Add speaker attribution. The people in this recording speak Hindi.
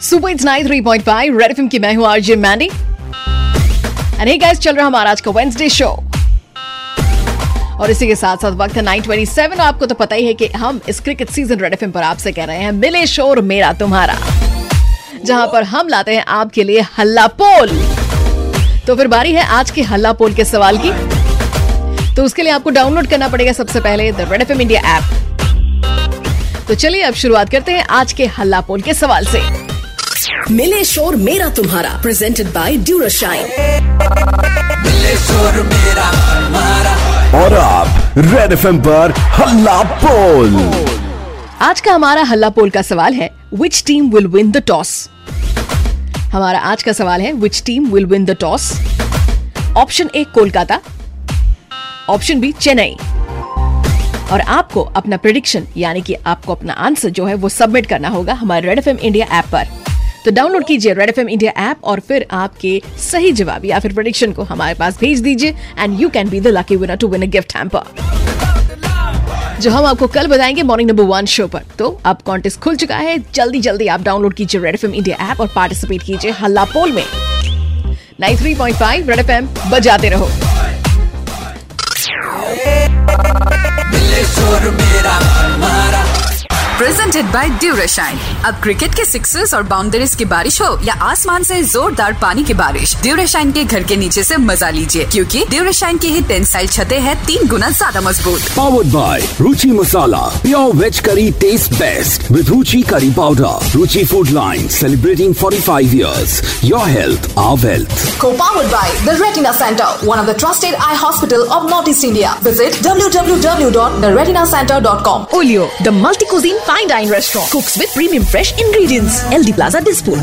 Speaker 1: Super it's nine three point five Red FM की मैं हूँ आरजे मैंडी। हे गाइस चल रहा हमारा आज का वेंसडे शो और इसी के साथ साथ वक्त है 927 आपको तो पता ही है कि हम इस क्रिकेट सीज़न रेड एफएम पर आपसे कह रहे हैं, मिले शोर मेरा तुम्हारा। जहाँ पर हम लाते हैं आपके लिए हल्ला पोल। तो फिर बारी है आज के हल्ला पोल के सवाल की। तो उसके लिए आपको डाउनलोड करना पड़ेगा सबसे पहले the Red FM India app तो चलिए अब शुरुआत करते हैं आज के हल्ला पोल के सवाल से।
Speaker 2: मिले शोर मेरा तुम्हारा प्रेजेंटेड बाय ड्यूराशाइन
Speaker 3: और आप रेड एफ़ पर हल्ला पोल।
Speaker 1: आज का हमारा हल्ला पोल का सवाल है which team will win the toss हमारा आज का सवाल है which team will win the toss option A Kolkata. Option B Chennai. और आपको अपना प्रिडिक्शन यानी कि आपको अपना आंसर जो है वो सबमिट करना होगा हमारे रेड एफ़ इंडिया ऐप पर। तो डाउनलोड कीजिए रेड एफएम इंडिया ऐप और फिर आपके सही जवाब या फिर प्रोडिक्शन को हमारे पास भेज दीजिए and you can be the lucky winner to win a gift hamper जो हम आपको कल बताएँगे मॉर्निंग नंबर वन शो पर। तो अब कॉन्टेस्ट खुल चुका है। जल्दी जल्दी आप डाउनलोड कीजिए रेड एफएम इंडिया ऐप और पार्टिसिपेट कीजिए हल्ला पोल में। 93.5 रेड एफ़ बजाते रहो।
Speaker 4: प्रेजेंटेड बाई ड्यूराशाइन अब क्रिकेट के सिक्सर्स और बाउंड्रीज की बारिश हो या आसमान से जोरदार पानी की बारिश ड्यूराशाइन के घर के नीचे से मज़ा लीजिए क्योंकि ड्यूरेशाइन की ही टेंसाइल छते है तीन गुना ज़्यादा मज़बूत।
Speaker 3: Power by Ruchi masala pure veg curry taste best with Ruchi curry powder Ruchi food line celebrating forty five years your health our
Speaker 2: wealth co powered by the Retina Centre one of the trusted eye hospital of North East
Speaker 1: India visit W
Speaker 2: W W dot the Retina Centre dot com
Speaker 1: Olio the multi fine dine restaurant, cooks with premium fresh ingredients. LD Plaza Dispur.